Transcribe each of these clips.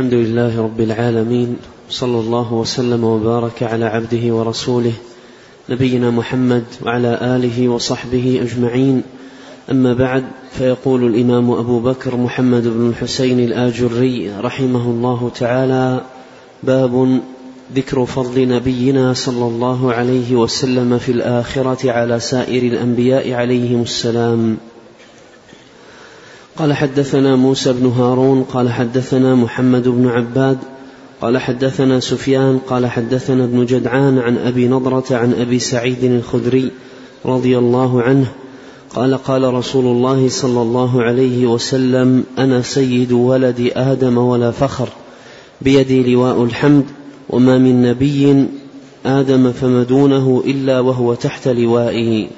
الحمد لله رب العالمين صلى الله وسلم وبارك على عبده ورسوله نبينا محمد وعلى آله وصحبه أجمعين. أما بعد فيقول الإمام أبو بكر محمد بن الحسين الآجري رحمه الله تعالى باب ذكر فضل نبينا صلى الله عليه وسلم في الآخرة على سائر الأنبياء عليهم السلام. قال حدثنا موسى بن هارون قال حدثنا محمد بن عباد قال حدثنا سفيان قال حدثنا ابن جدعان عن أبي نضرة عن أبي سعيد الخدري رضي الله عنه قال قال رسول الله صلى الله عليه وسلم أنا سيد ولد آدم ولا فخر بيدي لواء الحمد وما من نبي آدم فما دونه إلا وهو تحت لوائه.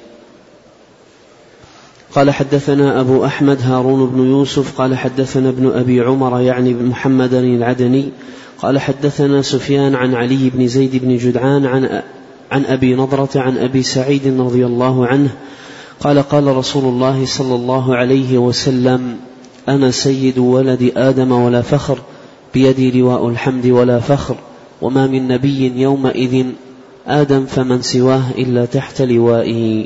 قال حدثنا أبو أحمد هارون بن يوسف قال حدثنا ابن أبي عمر يعني محمد العدني قال حدثنا سفيان عن علي بن زيد بن جدعان عن عن أبي نضرة عن أبي سعيد رضي الله عنه قال قال رسول الله صلى الله عليه وسلم أنا سيد ولد آدم ولا فخر بيدي لواء الحمد ولا فخر وما من نبي يومئذ آدم فمن سواه إلا تحت لوائه.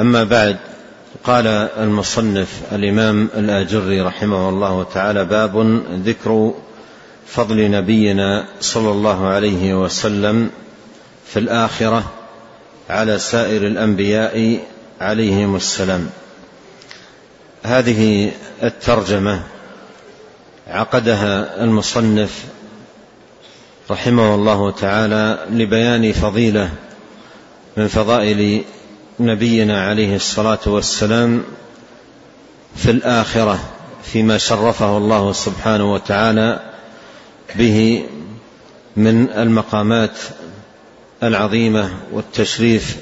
أما بعد قال المصنف الإمام الآجري رحمه الله تعالى باب ذكر فضل نبينا صلى الله عليه وسلم في الآخرة على سائر الأنبياء عليهم السلام. هذه الترجمة عقدها المصنف رحمه الله تعالى لبيان فضيلة من فضائل نبينا عليه الصلاة والسلام في الآخرة فيما شرفه الله سبحانه وتعالى به من المقامات العظيمة والتشريف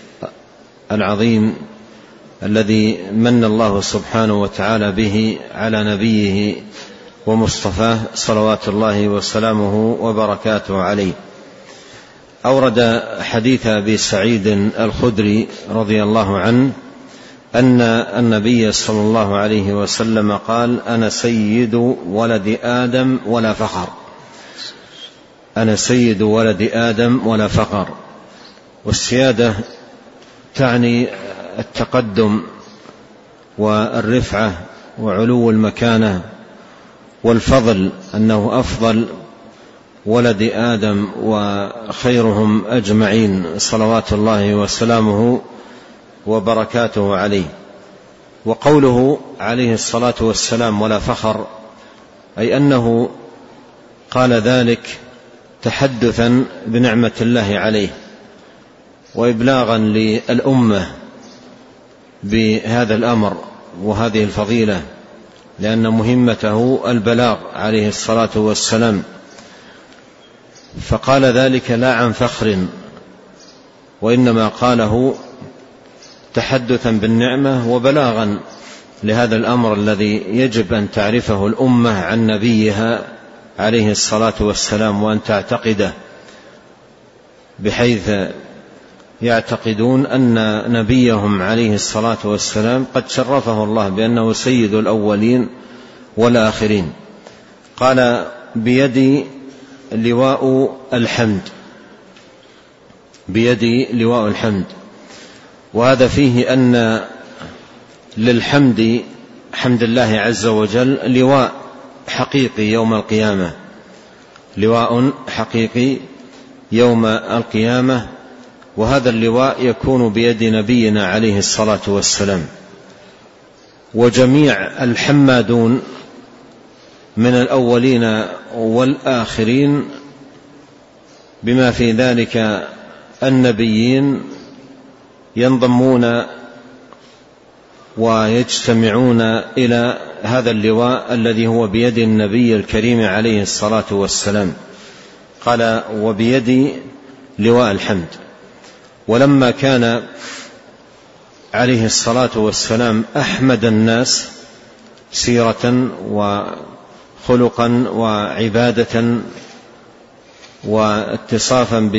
العظيم الذي من الله سبحانه وتعالى به على نبيه ومصطفاه صلوات الله وسلامه وبركاته عليه. أورد حديث أبي سعيد الخدري رضي الله عنه أن النبي صلى الله عليه وسلم قال أنا سيد ولد آدم ولا فخر أنا سيد ولد آدم ولا فخر والسيادة تعني التقدم والرفعة وعلو المكانة والفضل أنه أفضل ولد آدم وخيرهم أجمعين صلوات الله وسلامه وبركاته عليه. وقوله عليه الصلاة والسلام ولا فخر أي أنه قال ذلك تحدثا بنعمة الله عليه وابلاغا للأمة بهذا الأمر وهذه الفضيلة لأن مهمته البلاغ عليه الصلاة والسلام. فقال ذلك لا عن فخر وإنما قاله تحدثا بالنعمة وبلاغا لهذا الأمر الذي يجب أن تعرفه الأمة عن نبيها عليه الصلاة والسلام وأن تعتقده بحيث يعتقدون أن نبيهم عليه الصلاة والسلام قد شرفه الله بأنه سيد الأولين والآخرين. قال بيدي لواء الحمد. بيدي لواء الحمد. وهذا فيه أن للحمد حمد الله عز وجل لواء حقيقي يوم القيامة. لواء حقيقي يوم القيامة. وهذا اللواء يكون بيد نبينا عليه الصلاة والسلام. وجميع الحمادون من الأولين والآخرين بما في ذلك النبيين ينضمون ويجتمعون إلى هذا اللواء الذي هو بيد النبي الكريم عليه الصلاة والسلام. قال وبيدي لواء الحمد. ولما كان عليه الصلاة والسلام أحمد الناس سيرة وخلقا وعبادة واتصافا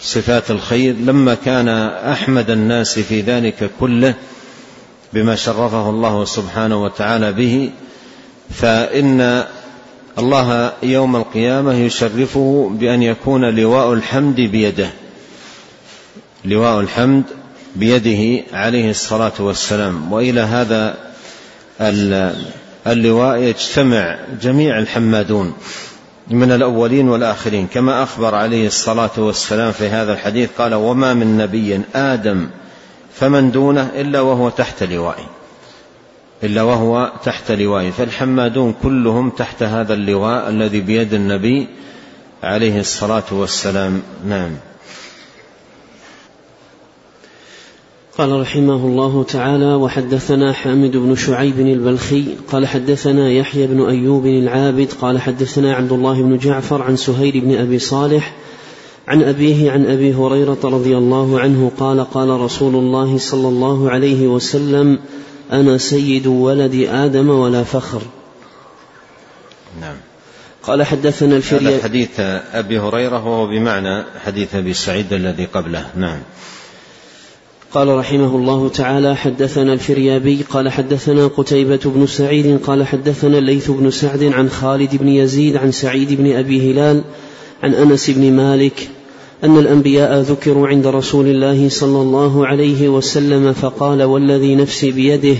بصفات الخير لما كان أحمد الناس في ذلك كله بما شرفه الله سبحانه وتعالى به فإن الله يوم القيامة يشرفه بأن يكون لواء الحمد بيده. لواء الحمد بيده عليه الصلاة والسلام. وإلى هذا اللواء يجتمع جميع الحمادون من الأولين والآخرين. كما أخبر عليه الصلاة والسلام في هذا الحديث قال وما من نبي آدم فمن دونه إلا وهو تحت لوائه إلا وهو تحت لوائه فالحمادون كلهم تحت هذا اللواء الذي بيد النبي عليه الصلاة والسلام. نعم. قال رحمه الله تعالى وحدثنا حامد بن شعيب البلخي قال حدثنا يحيى بن أيوب العابد قال حدثنا عبد الله بن جعفر عن سهيل بن أبي صالح عن أبيه عن أبي هريرة رضي الله عنه قال قال رسول الله صلى الله عليه وسلم أنا سيد ولد آدم ولا فخر. نعم. قال حدثنا الفريابي هذا حديث أبي هريرة وهو بمعنى حديث أبي سعيد الذي قبله. نعم. قال رحمه الله تعالى حدثنا الفريابي قال حدثنا قتيبة بن سعيد قال حدثنا الليث بن سعد عن خالد بن يزيد عن سعيد بن أبي هلال عن أنس بن مالك أن الأنبياء ذكروا عند رسول الله صلى الله عليه وسلم فقال والذي نفسي بيده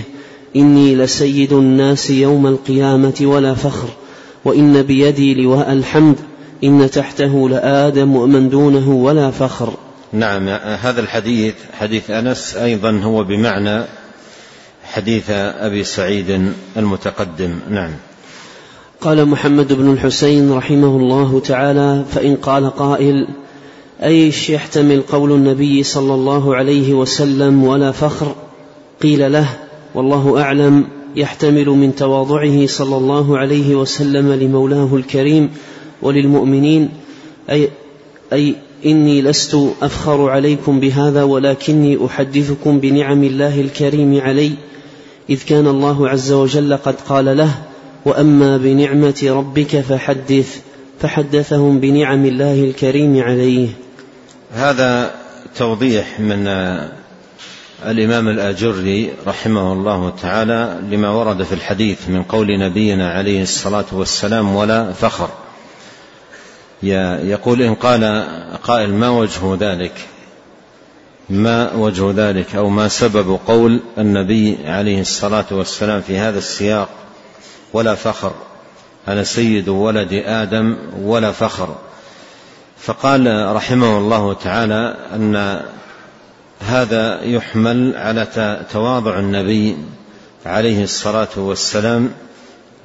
إني لسيد الناس يوم القيامة ولا فخر وإن بيدي لواء الحمد إن تحته لآدم ومن دونه ولا فخر. نعم هذا الحديث حديث أنس أيضا هو بمعنى حديث أبي سعيد المتقدم. نعم. قال محمد بن الحسين رحمه الله تعالى فإن قال قائل أيش يحتمل قول النبي صلى الله عليه وسلم ولا فخر؟ قيل له والله أعلم يحتمل من تواضعه صلى الله عليه وسلم لمولاه الكريم وللمؤمنين أي أي إني لست أفخر عليكم بهذا ولكني أحدثكم بنعم الله الكريم علي إذ كان الله عز وجل قد قال له وأما بنعمة ربك فحدث فحدثهم بنعم الله الكريم عليه. هذا توضيح من الإمام الآجري رحمه الله تعالى لما ورد في الحديث من قول نبينا عليه الصلاة والسلام ولا فخر يقول إن قال قائل ما وجه ذلك؟ ما وجه ذلك أو ما سبب قول النبي عليه الصلاة والسلام في هذا السياق؟ ولا فخر أنا سيد ولد آدم ولا فخر. فقال رحمه الله تعالى أن هذا يحمل على تواضع النبي عليه الصلاة والسلام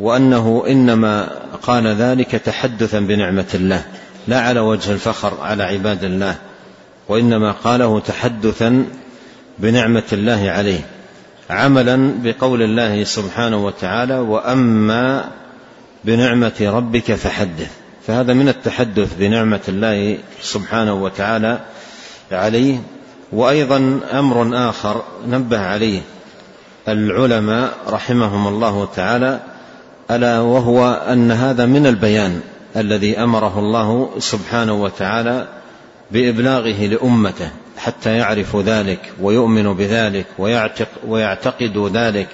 وأنه إنما قال ذلك تحدثا بنعمة الله لا على وجه الفخر على عباد الله وإنما قاله تحدثا بنعمة الله عليه عملا بقول الله سبحانه وتعالى وأما بنعمة ربك فحدث. فهذا من التحدث بنعمة الله سبحانه وتعالى عليه وأيضا أمر آخر نبه عليه العلماء رحمهم الله تعالى ألا وهو أن هذا من البيان الذي أمره الله سبحانه وتعالى بإبلاغه لأمته حتى يعرفوا ذلك ويؤمنوا بذلك ويعتق ويعتقدوا ذلك.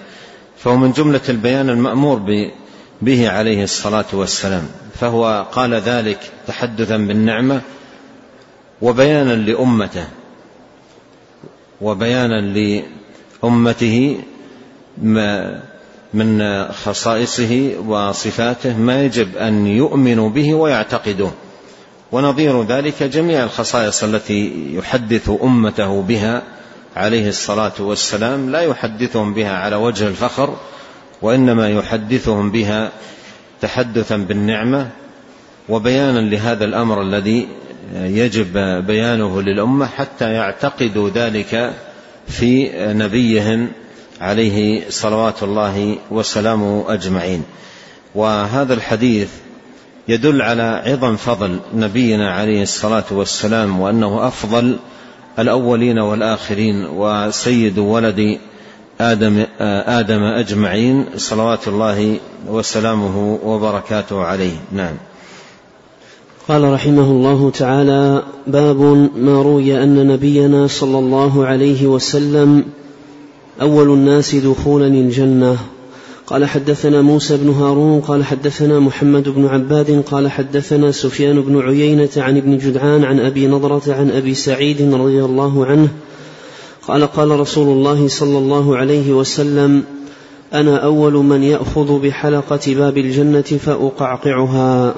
فهو من جملة البيان المأمور به عليه الصلاة والسلام. فهو قال ذلك تحدثا بالنعمة وبيانا لأمته وبيانا لأمته ما من خصائصه وصفاته ما يجب أن يؤمنوا به ويعتقدوه. ونظير ذلك جميع الخصائص التي يحدث أمته بها عليه الصلاة والسلام لا يحدثهم بها على وجه الفخر وإنما يحدثهم بها تحدثا بالنعمة وبيانا لهذا الأمر الذي يجب بيانه للأمة حتى يعتقدوا ذلك في نبيهم عليه صلوات الله وسلامه أجمعين. وهذا الحديث يدل على عظم فضل نبينا عليه الصلاة والسلام وأنه أفضل الأولين والآخرين وسيد ولد آدم آدم أجمعين صلوات الله وسلامه وبركاته عليه. نعم. قال رحمه الله تعالى باب ما روي أن نبينا صلى الله عليه وسلم أول الناس دخولا الجنة. قال حدثنا موسى بن هارون قال حدثنا محمد بن عباد قال حدثنا سفيان بن عيينة عن ابن جدعان عن أبي نضرة عن أبي سعيد رضي الله عنه. قال قال رسول الله صلى الله عليه وسلم أنا أول من يأخذ بحلقة باب الجنة فأقعقعها.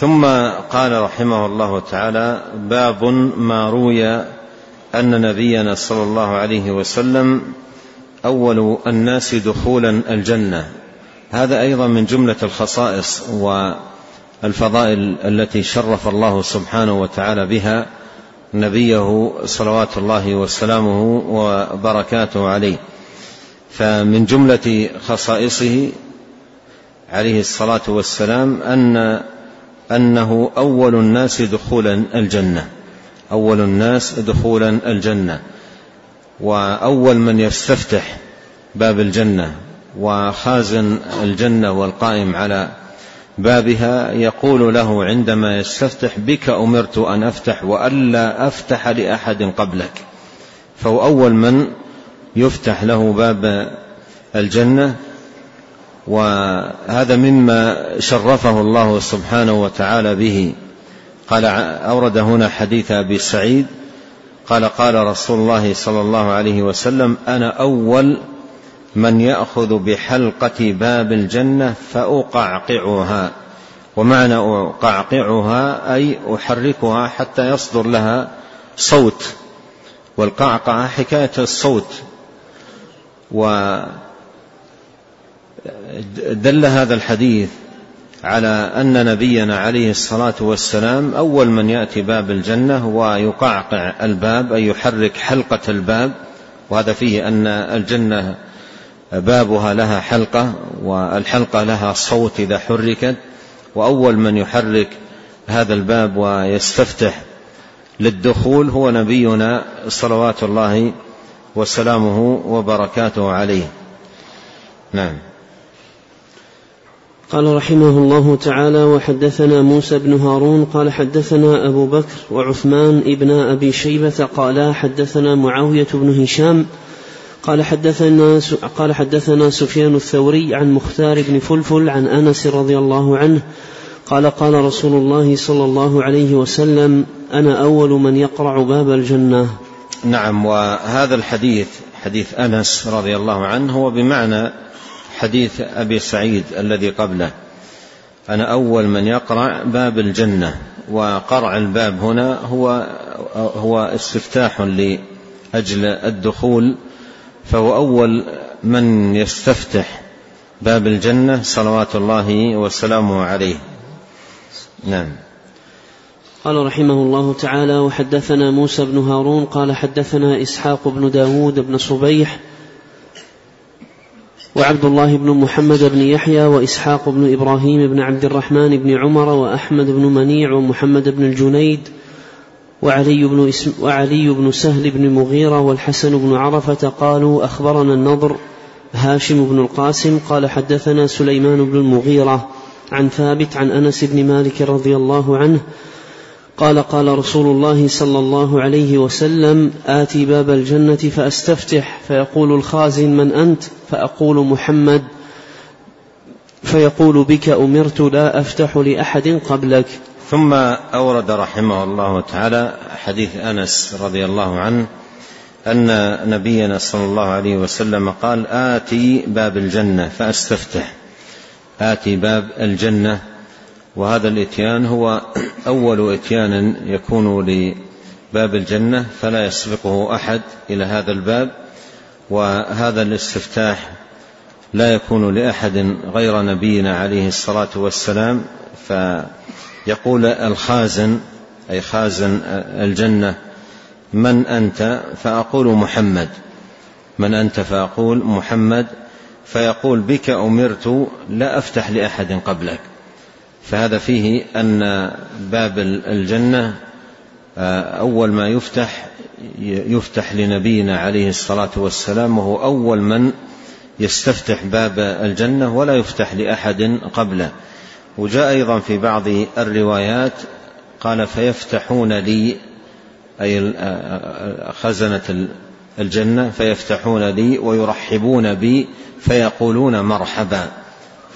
ثم قال رحمه الله تعالى باب ما روي أن نبينا صلى الله عليه وسلم أول الناس دخولا الجنة. هذا أيضا من جملة الخصائص والفضائل التي شرف الله سبحانه وتعالى بها نبيه صلوات الله وسلامه وبركاته عليه. فمن جملة خصائصه عليه الصلاة والسلام أن أنه أول الناس دخولا الجنة. أول الناس دخولا الجنة. وأول من يستفتح باب الجنة وخازن الجنة والقائم على بابها يقول له عندما يستفتح بك أمرت أن أفتح وألا أفتح لأحد قبلك. فهو أول من يفتح له باب الجنة وهذا مما شرفه الله سبحانه وتعالى به. قال أورد هنا حديث أبي سعيد قال قال رسول الله صلى الله عليه وسلم أنا أول من يأخذ بحلقة باب الجنة فأقعقعها ومعنى أقعقعها أي أحركها حتى يصدر لها صوت والقعقعه حكاية الصوت ودل هذا الحديث على أن نبينا عليه الصلاة والسلام أول من يأتي باب الجنة ويقعقع الباب أي يحرك حلقة الباب. وهذا فيه أن الجنة بابها لها حلقة والحلقة لها صوت إذا حركت. وأول من يحرك هذا الباب ويستفتح للدخول هو نبينا صلوات الله وسلامه وبركاته عليه. نعم. قال رحمه الله تعالى وحدثنا موسى بن هارون قال حدثنا أبو بكر وعثمان ابن أبي شيبة قالا حدثنا معاوية بن هشام قال حدثنا قال حدثنا سفيان الثوري عن مختار بن فلفل عن أنس رضي الله عنه قال قال رسول الله صلى الله عليه وسلم أنا أول من يقرع باب الجنة. نعم وهذا الحديث حديث أنس رضي الله عنه هو بمعنى حديث أبي سعيد الذي قبله. أنا أول من يقرع باب الجنة وقرع الباب هنا هو هو استفتاح لأجل الدخول فهو أول من يستفتح باب الجنة صلوات الله وسلامه عليه. نعم. قال رحمه الله تعالى وحدثنا موسى بن هارون قال حدثنا إسحاق بن داود بن صبيح وعبد الله بن محمد بن يحيى وإسحاق بن إبراهيم بن عبد الرحمن بن عمر وأحمد بن منيع ومحمد بن الجنيد وعلي بن, اسم وعلي بن سهل بن مغيرة والحسن بن عرفة قالوا أخبرنا النضر هاشم بن القاسم قال حدثنا سليمان بن المغيرة عن ثابت عن أنس بن مالك رضي الله عنه قال قال رسول الله صلى الله عليه وسلم آتي باب الجنة فأستفتح فيقول الخازن من أنت؟ فأقول محمد. فيقول بك أمرت لا أفتح لأحد قبلك. ثم أورد رحمه الله تعالى حديث أنس رضي الله عنه أن نبينا صلى الله عليه وسلم قال آتي باب الجنة فأستفتح. آتي باب الجنة وهذا الإتيان هو أول إتيان يكون لباب الجنة فلا يسبقه أحد إلى هذا الباب وهذا الاستفتاح لا يكون لأحد غير نبينا عليه الصلاة والسلام فيقول الخازن أي خازن الجنة من أنت؟ فأقول محمد. من أنت؟ فأقول محمد. فيقول بك أمرت لا أفتح لأحد قبلك. فهذا فيه أن باب الجنة آه، أول ما يفتح يفتح لنبينا عليه الصلاة والسلام وهو أول من يستفتح باب الجنة ولا يفتح لأحد قبله. وجاء أيضا في بعض الروايات قال فيفتحون لي أي خزنة الجنة فيفتحون لي ويرحبون بي فيقولون مرحبا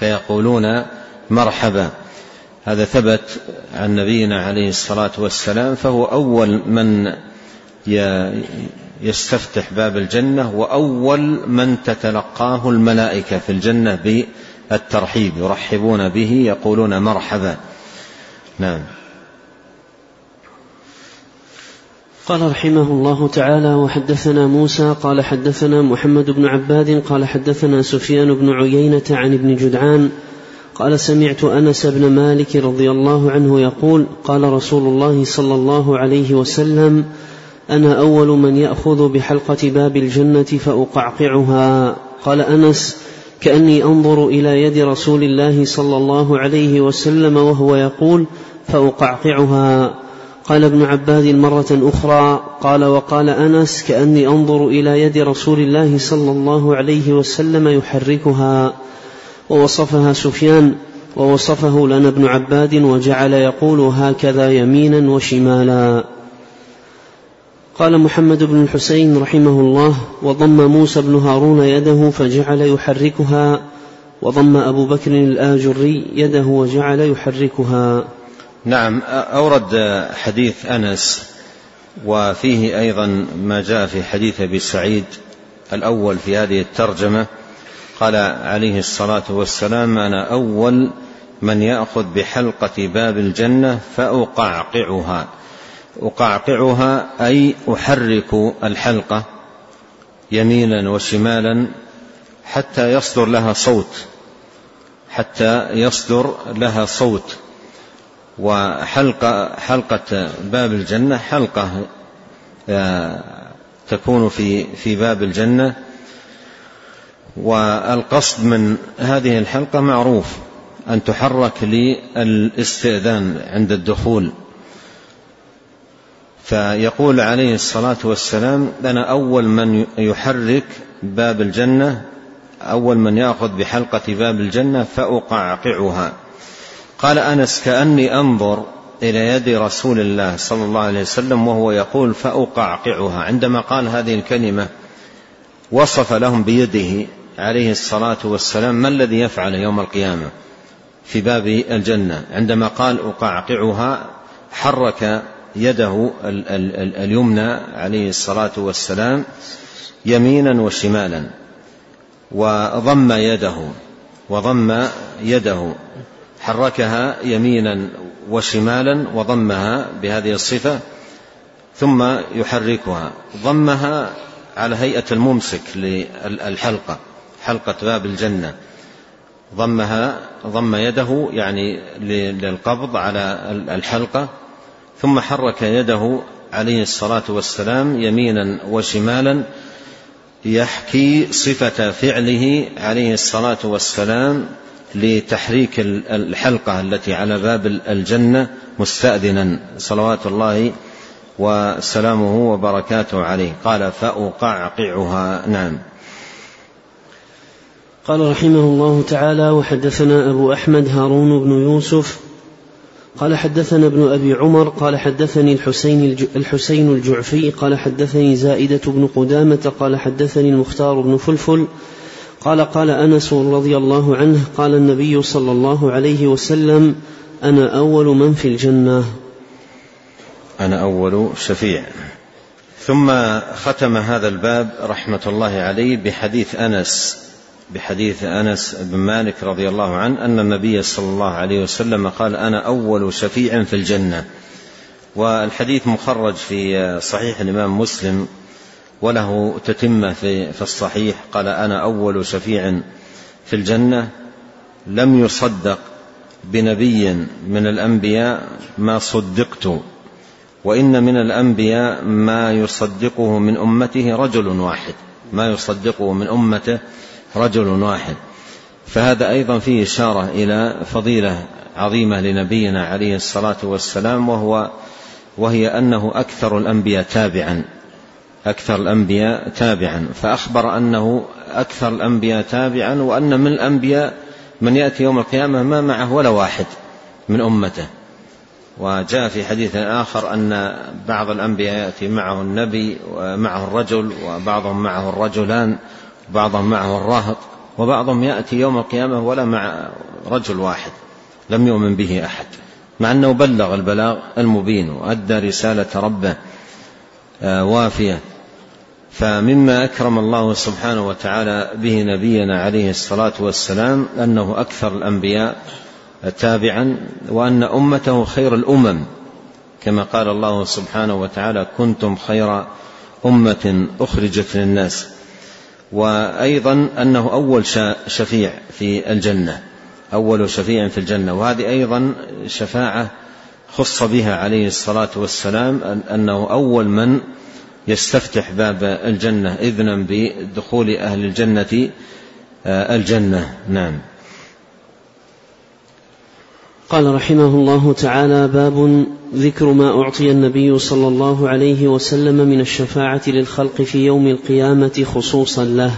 فيقولون مرحبا. هذا ثبت عن نبينا عليه الصلاة والسلام فهو أول من يستفتح باب الجنة وأول من تتلقاه الملائكة في الجنة بالترحيب يرحبون به يقولون مرحبا. نعم. قال رحمه الله تعالى وحدثنا موسى قال حدثنا محمد بن عباد قال حدثنا سفيان بن عيينة عن ابن جدعان قال سمعت أنس بن مالك رضي الله عنه يقول قال رسول الله صلى الله عليه وسلم أنا أول من يأخذ بحلقة باب الجنة فأقعقعها. قال أنس كأني أنظر إلى يد رسول الله صلى الله عليه وسلم وهو يقول فأقعقعها. قال ابن عباد مرة أخرى قال وقال أنس كأني أنظر إلى يد رسول الله صلى الله عليه وسلم يحركها. ووصفها سفيان ووصفه لنا ابن عباد وجعل يقول هكذا يمينا وشمالا. قال محمد بن الحسين رحمه الله وضم موسى بن هارون يده فجعل يحركها وضم أبو بكر الآجري يده وجعل يحركها. نعم أورد حديث أنس وفيه أيضا ما جاء في حديث أبي سعيد الأول في هذه الترجمة قال عليه الصلاة والسلام أنا أول من يأخذ بحلقة باب الجنة فأقعقعها. أقعقعها أي أحرك الحلقة يمينا وشمالا حتى يصدر لها صوت حتى يصدر لها صوت. وحلقة حلقة باب الجنة حلقة آه، تكون في في باب الجنة. والقصد من هذه الحلقة معروف أن تحرك للاستئذان عند الدخول. فيقول عليه الصلاة والسلام أنا أول من يحرك باب الجنة أول من يأخذ بحلقة باب الجنة فأقعقعها. قال أنس كأني أنظر إلى يد رسول الله صلى الله عليه وسلم وهو يقول فأقعقعها. عندما قال هذه الكلمة وصف لهم بيده عليه الصلاة والسلام ما الذي يفعل يوم القيامة في باب الجنة؟ عندما قال أقعقعها حرك يده اليمنى عليه الصلاة والسلام يمينا وشمالا وضم يده وضم يده حركها يمينا وشمالا وضمها بهذه الصفة ثم يحركها ضمها على هيئة الممسك للحلقة. حلقة باب الجنة. ضمها ضم يده يعني للقبض على الحلقة ثم حرك يده عليه الصلاة والسلام يمينا وشمالا يحكي صفة فعله عليه الصلاة والسلام لتحريك الحلقة التي على باب الجنة مستأذنا. صلوات الله وسلامه وبركاته عليه. قال فأقعقعها. نعم. قال رحمه الله تعالى وحدثنا أبو أحمد هارون بن يوسف قال حدثنا ابن أبي عمر قال حدثني الحسين, الحسين الجعفي قال حدثني زائدة بن قدامة قال حدثني المختار بن فلفل قال قال أنس رضي الله عنه قال النبي صلى الله عليه وسلم أنا أول من في الجنة. أنا أول شفيع. ثم ختم هذا الباب رحمة الله عليه بحديث أنس بحديث أنس بن مالك رضي الله عنه أن النبي صلى الله عليه وسلم قال أنا أول شفيع في الجنة. والحديث مخرج في صحيح الإمام مسلم وله تتمة في الصحيح. قال أنا أول شفيع في الجنة. لم يصدق بنبي من الأنبياء ما صدقت. وإن من الأنبياء ما يصدقه من أمته رجل واحد. ما يصدقه من أمته رجل واحد. فهذا أيضا فيه إشارة إلى فضيلة عظيمة لنبينا عليه الصلاة والسلام وهو وهي أنه أكثر الأنبياء تابعا. أكثر الأنبياء تابعا. فأخبر أنه أكثر الأنبياء تابعا وأن من الأنبياء من يأتي يوم القيامة ما معه ولا واحد من أمته. وجاء في حديث آخر أن بعض الأنبياء يأتي معه النبي ومعه الرجل وبعضهم معه الرجلان. وبعضهم معه الراهط وبعضهم يأتي يوم القيامة ولا مع رجل واحد لم يؤمن به أحد مع أنه بلغ البلاغ المبين وأدى رسالة ربه آه، وافية. فمما أكرم الله سبحانه وتعالى به نبينا عليه الصلاة والسلام أنه أكثر الأنبياء تابعا وأن أمته خير الأمم. كما قال الله سبحانه وتعالى كنتم خير أمة أخرجت للناس. وأيضا أنه أول شفيع في الجنة أول شفيع في الجنة وهذه أيضا شفاعة خص بها عليه الصلاة والسلام أنه أول من يستفتح باب الجنة إذنا بدخول أهل الجنة آه، الجنة. نعم. قال رحمه الله تعالى باب ذكر ما أعطي النبي صلى الله عليه وسلم من الشفاعة للخلق في يوم القيامة خصوصا له.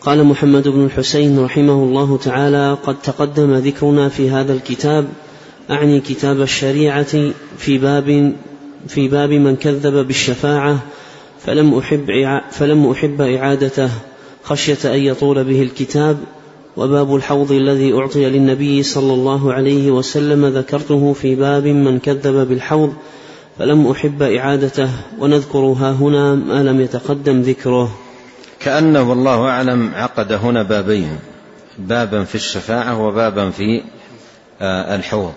قال محمد بن الحسين رحمه الله تعالى قد تقدم ذكرنا في هذا الكتاب أعني كتاب الشريعة في باب في باب من كذب بالشفاعة فلم أحب فلم أحب إعادته خشية أن يطول به الكتاب وباب الحوض الذي أعطي للنبي صلى الله عليه وسلم ذكرته في باب من كذب بالحوض فلم أحب إعادته ونذكرها هنا ما لم يتقدم ذكره. كأنه والله أعلم عقد هنا بابين بابا في الشفاعة وبابا في آه، الحوض.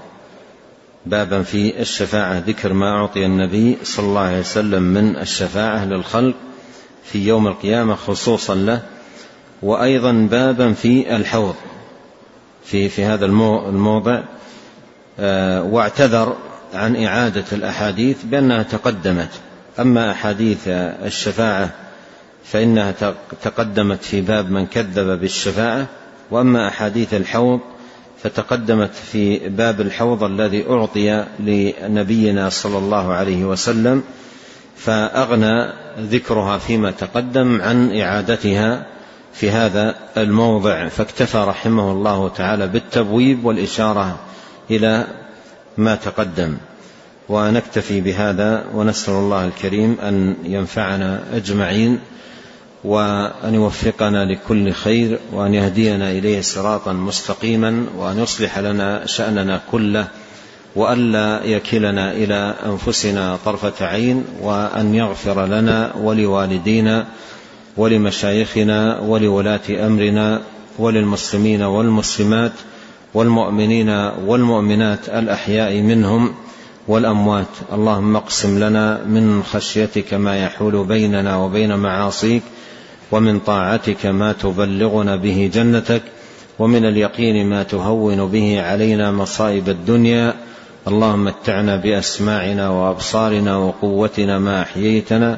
بابا في الشفاعة ذكر ما أعطي النبي صلى الله عليه وسلم من الشفاعة للخلق في يوم القيامة خصوصا له وأيضا بابا في الحوض في في هذا الموضع آه، واعتذر عن إعادة الأحاديث بأنها تقدمت. أما أحاديث الشفاعة فإنها تقدمت في باب من كذب بالشفاعة وأما أحاديث الحوض فتقدمت في باب الحوض الذي أعطي لنبينا صلى الله عليه وسلم فأغنى ذكرها فيما تقدم عن إعادتها في هذا الموضع فاكتفى رحمه الله تعالى بالتبويب والإشارة إلى ما تقدم. ونكتفي بهذا ونسأل الله الكريم أن ينفعنا أجمعين وأن يوفقنا لكل خير وأن يهدينا إليه صراطا مستقيما وأن يصلح لنا شأننا كله وألا يكلنا إلى أنفسنا طرفة عين وأن يغفر لنا ولوالدينا ولمشايخنا ولولاة أمرنا وللمسلمين والمسلمات والمؤمنين والمؤمنات الأحياء منهم والأموات. اللهم اقسم لنا من خشيتك ما يحول بيننا وبين معاصيك ومن طاعتك ما تبلغنا به جنتك ومن اليقين ما تهون به علينا مصائب الدنيا. اللهم متعنا بأسماعنا وأبصارنا وقوتنا ما أحييتنا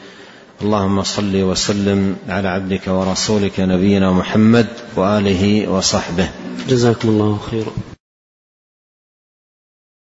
اللهم صل وسلم على عبدك ورسولك نبينا محمد وآله وصحبه. جزاكم الله خيرا.